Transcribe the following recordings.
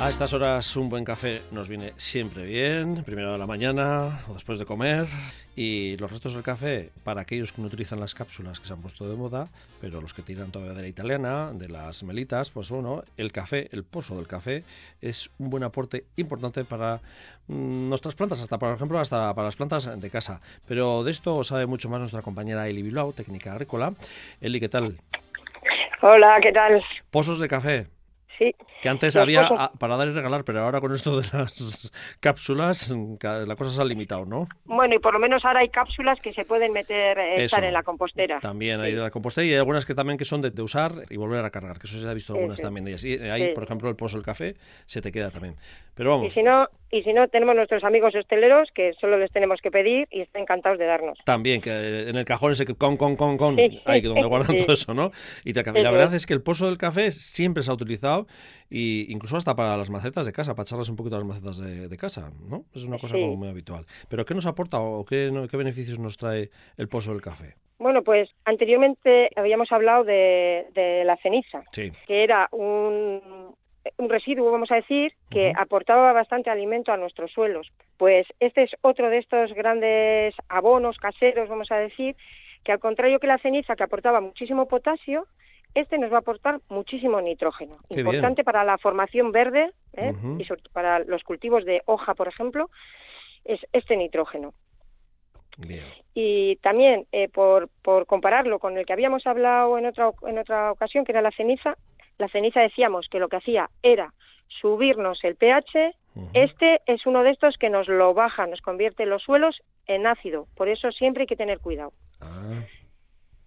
A estas horas un buen café nos viene siempre bien, primero de la mañana o después de comer. Y los restos del café, para aquellos que no utilizan las cápsulas que se han puesto de moda, pero los que tiran todavía de la italiana, de las melitas, pues bueno, el café, el pozo del café, es un buen aporte importante para mm, nuestras plantas, hasta por ejemplo, hasta para las plantas de casa. Pero de esto sabe mucho más nuestra compañera Eli Bilbao, técnica agrícola. Eli, ¿qué tal? Hola, ¿qué tal? Pozos de café. Sí. Que antes Los había para dar y regalar, pero ahora con esto de las cápsulas, la cosa se ha limitado, ¿no? Bueno, y por lo menos ahora hay cápsulas que se pueden meter, eh, estar Eso. en la compostera. También hay de la compostera y hay algunas que también que son de, de usar y volver a cargar, que eso se ha visto algunas sí. también de ellas. Y ahí, Sí. por ejemplo, el pozo del café se te queda también. Pero Y vamos, si no, y si no tenemos nuestros amigos hosteleros que solo les tenemos que pedir y están encantados de darnos. también que en el cajón ese con, con, con, con, Sí. ahí donde guardan Sí. todo eso, ¿no? Y, te- la verdad es. que el pozo del café siempre se ha utilizado y incluso hasta para las macetas de casa, para echarlas un poquito a las macetas de, de casa, ¿no? Es una cosa como muy habitual. Pero ¿qué nos aporta o qué, no- qué beneficios nos trae el pozo del café? Bueno, pues anteriormente habíamos hablado de, de la ceniza, que era un, un residuo, vamos a decir, que aportaba bastante alimento a nuestros suelos. Pues este es otro de estos grandes abonos caseros, vamos a decir, que al contrario que la ceniza, que aportaba muchísimo potasio, este nos va a aportar muchísimo nitrógeno. Qué Importante para la formación verde ¿eh? Y sobre para los cultivos de hoja, por ejemplo, es este nitrógeno. Bien. Y también, eh, por, por compararlo con el que habíamos hablado en otra, en otra ocasión, que era la ceniza, la ceniza decíamos que lo que hacía era subirnos el pH, este es uno de estos que nos lo baja, nos convierte los suelos en ácido, por eso siempre hay que tener cuidado. Ah,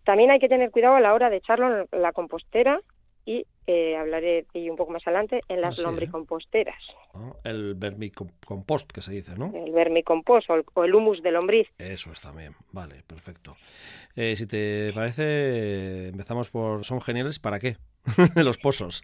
También hay que tener cuidado a la hora de echarlo en la compostera y eh, hablaré de ello un poco más adelante en las Ah, sí, ¿eh? lombricomposteras, ah, el vermicompost que se dice, ¿no? el vermicompost o el, o el humus de lombriz. Eso es también, vale, perfecto. Eh, si te parece, empezamos por... ¿Son geniales para qué? Los pozos.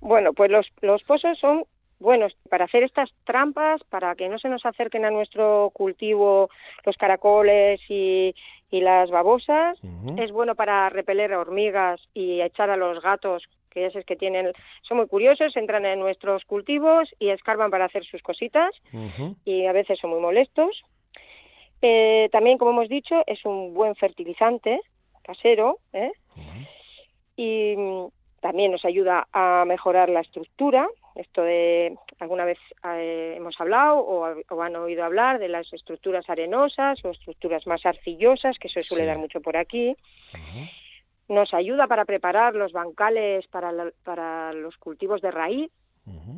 Bueno, pues los, los pozos son buenos para hacer estas trampas, para que no se nos acerquen a nuestro cultivo los caracoles y, y las babosas. Es bueno para repeler hormigas y echar a los gatos, que esos que tienen, son muy curiosos, entran en nuestros cultivos y escarban para hacer sus cositas y a veces son muy molestos. Eh, también, como hemos dicho, es un buen fertilizante casero, ¿eh? Y también nos ayuda a mejorar la estructura. Esto de alguna vez eh, hemos hablado o, ha- o han oído hablar de las estructuras arenosas o estructuras más arcillosas, que eso suele Sí. dar mucho por aquí. Nos ayuda para preparar los bancales para, la- para los cultivos de raíz,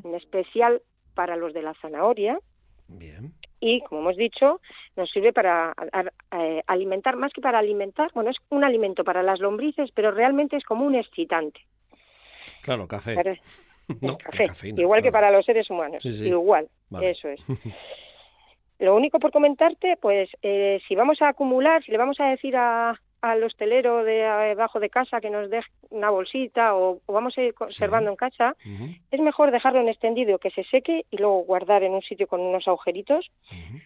en especial para los de la zanahoria. Bien. Y, como hemos dicho, nos sirve para eh, alimentar, más que para alimentar, bueno, es un alimento para las lombrices, pero realmente es como un excitante. Claro, café. Para- No, el café, cafeína, igual que para los seres humanos, Sí, sí. igual, Vale. eso es. Lo único por comentarte, pues eh, si vamos a acumular, si le vamos a decir a, al hostelero de abajo de casa que nos deje una bolsita o, o vamos a ir conservando en casa, es mejor dejarlo en extendido, que se seque y luego guardar en un sitio con unos agujeritos,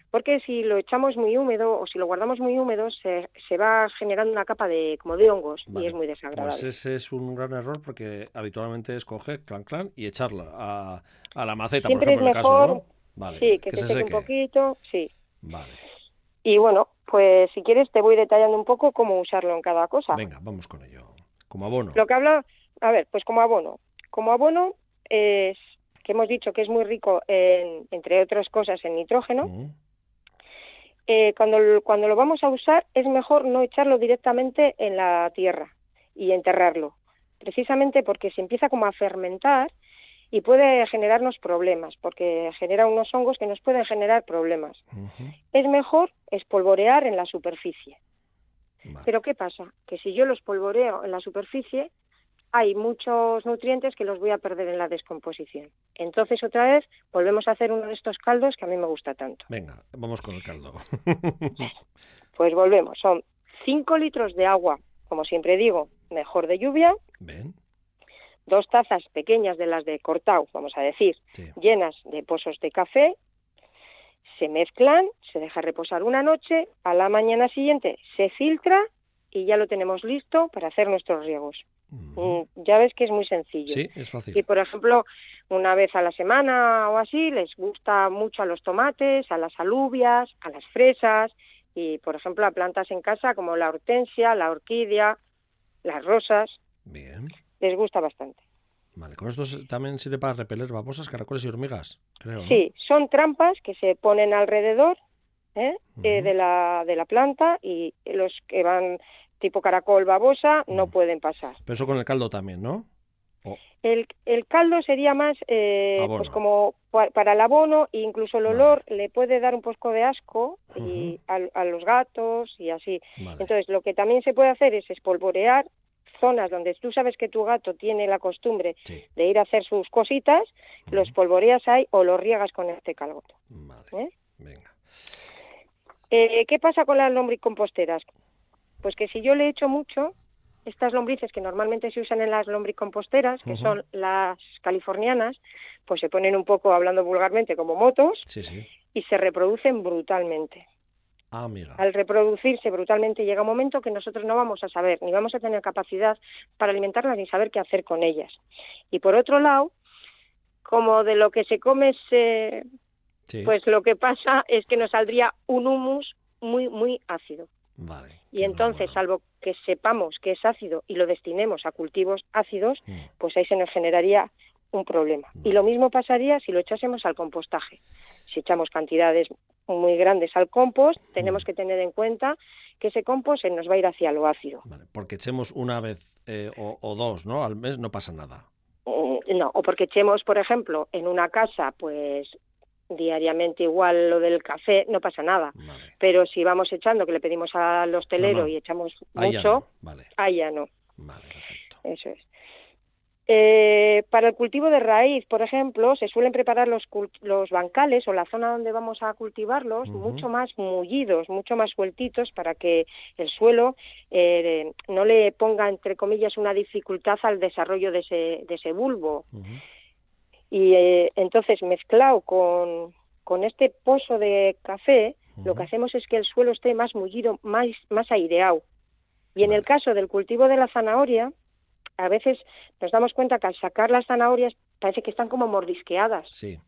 porque si lo echamos muy húmedo o si lo guardamos muy húmedo, se, se va generando una capa de como de hongos Vale, y es muy desagradable. Pues ese es un gran error porque habitualmente es coger clan clan y echarla a, a la maceta, Siempre por ejemplo, es en el caso, mejor, ¿no? Vale, sí, que, se, seque un poquito, sí. Vale. Y bueno, pues si quieres te voy detallando un poco cómo usarlo en cada cosa. Venga, vamos con ello. Como abono. Lo que habla, a ver, pues como abono. Como abono es que hemos dicho que es muy rico en, entre otras cosas, en nitrógeno. Eh, cuando, cuando lo vamos a usar es mejor no echarlo directamente en la tierra y enterrarlo, precisamente porque se empieza como a fermentar y puede generarnos problemas, porque genera unos hongos que nos pueden generar problemas. Es mejor espolvorear en la superficie. Vale. Pero ¿qué pasa? Que si yo los polvoreo en la superficie, hay muchos nutrientes que los voy a perder en la descomposición. Entonces, otra vez, volvemos a hacer uno de estos caldos que a mí me gusta tanto. Venga, vamos con el caldo. Pues volvemos, son 5 litros de agua, como siempre digo, mejor de lluvia, dos tazas pequeñas de las de cortao, vamos a decir, sí. llenas de pozos de café, se mezclan, se deja reposar una noche, a la mañana siguiente se filtra y ya lo tenemos listo para hacer nuestros riegos. Mm, Ya ves que es muy sencillo. Sí, es fácil. Y por ejemplo, una vez a la semana o así, les gusta mucho a los tomates, a las alubias, a las fresas y, por ejemplo, a plantas en casa como la hortensia, la orquídea, las rosas. Bien. Les gusta bastante. Vale, con esto también sirve para repeler babosas, caracoles y hormigas, creo. ¿no? Sí, son trampas que se ponen alrededor ¿eh? Eh, de, la, de la planta y los que van tipo caracol, babosa, no pueden pasar. Pero eso con el caldo también, ¿no? El, el caldo sería más eh, pues como pa- para el abono e incluso el Vale. olor le puede dar un poco de asco y a, a los gatos y así. Vale. Entonces lo que también se puede hacer es espolvorear zonas donde tú sabes que tu gato tiene la costumbre Sí, de ir a hacer sus cositas, lo espolvoreas ahí o lo riegas con este caldo. vale. ¿eh? Venga. Eh, ¿Qué pasa con las lombricomposteras? Pues que si yo le echo mucho, estas lombrices que normalmente se usan en las lombricomposteras, que son las californianas, pues se ponen un poco, hablando vulgarmente, como motos Sí, sí. y se reproducen brutalmente. Ah. Al reproducirse brutalmente llega un momento que nosotros no vamos a saber, ni vamos a tener capacidad para alimentarlas, ni saber qué hacer con ellas. Y por otro lado, como de lo que se come se Sí. pues lo que pasa es que nos saldría un humus muy, muy ácido. Vale. Y entonces, salvo que sepamos que es ácido y lo destinemos a cultivos ácidos, Mm. pues ahí se nos generaría un problema. Y lo mismo pasaría si lo echásemos al compostaje. Si echamos cantidades muy grandes al compost, tenemos que tener en cuenta que ese compost se nos va a ir hacia lo ácido. Vale, porque echemos una vez eh, o, o dos, ¿no? Al mes no pasa nada. Mm, No, o porque echemos, por ejemplo, en una casa, pues diariamente igual lo del café, no pasa nada. Vale. pero si vamos echando, que le pedimos al hostelero No, no. y echamos Ahí ya mucho, no. Vale, ahí ya no, vale, perfecto. eso es. Eh, para el cultivo de raíz, por ejemplo, se suelen preparar los, los bancales o la zona donde vamos a cultivarlos mucho más mullidos, mucho más sueltitos para que el suelo eh, no le ponga, entre comillas, una dificultad al desarrollo de ese, de ese bulbo. Y eh, entonces, mezclado con, con este pozo de café, lo que hacemos es que el suelo esté más mullido, más, más aireado. Y en el caso del cultivo de la zanahoria, a veces nos damos cuenta que al sacar las zanahorias parece que están como mordisqueadas. Sí,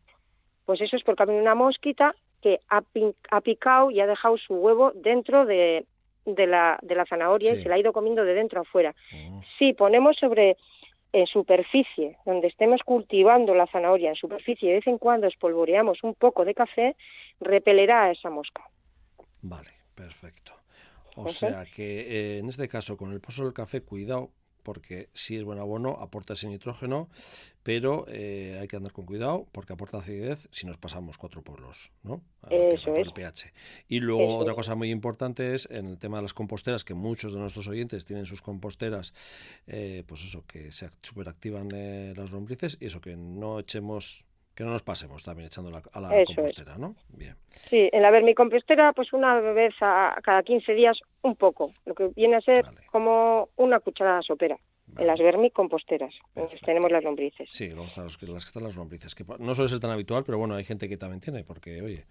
Pues eso es porque ha venido una mosquita que ha, ha picado y ha dejado su huevo dentro de, de, la, de la zanahoria Sí. y se la ha ido comiendo de dentro a afuera. Mm, Si ponemos sobre en superficie, donde estemos cultivando la zanahoria en superficie, y de vez en cuando espolvoreamos un poco de café, repelerá a esa mosca. Vale, perfecto. O sea que eh, en este caso con el pozo del café, cuidado, porque sí es buen abono, aporta ese nitrógeno, pero eh, hay que andar con cuidado porque aporta acidez si nos pasamos cuatro pueblos, ¿no? Eso es. el pH. Y luego Eso otra cosa muy importante es en el tema de las composteras, que muchos de nuestros oyentes tienen sus composteras, eh, pues eso, que se superactivan eh, las lombrices y eso, que no echemos, que no nos pasemos también echando la- a la Eso es. compostera, ¿no? Bien. Sí, en la vermicompostera, pues una vez a cada 15 días, un poco, lo que viene a ser Vale. como una cucharada sopera Vale. las vermicomposteras, Perfecto. tenemos las lombrices. Sí, luego están los las que están las lombrices, que no suele ser tan habitual, pero bueno, hay gente que también tiene, porque, oye,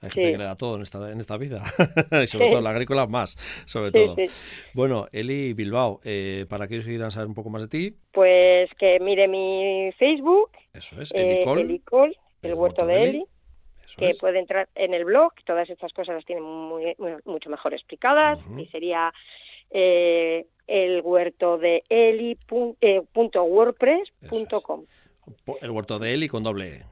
hay gente Sí. que le da todo en esta, en esta vida, y sobre Sí. todo en la agrícola más, sobre Sí, todo. Bueno, Eli Bilbao, eh, para aquellos que quieran saber un poco más de ti, Pues que mire mi Facebook, eso es, eh, Elicol, Elicol, el huerto de Eli, eso que es, puede entrar en el blog, todas estas cosas las tienen muy, muy- mucho mejor explicadas, y sería eh, el huerto de eli pun- eh, punto wordpress.com, Po- el huerto de Eli con doble E,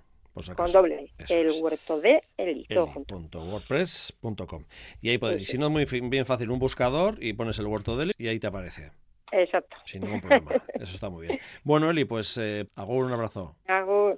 con doble E, Eso el es. huerto de Eli. Eli.wordpress.com y ahí podéis, Eso si no es muy bien fácil, un buscador y pones el huerto de Eli y ahí te aparece, Exacto. sin ningún problema, eso está muy bien. Bueno, Eli, pues eh, hago un abrazo. Hago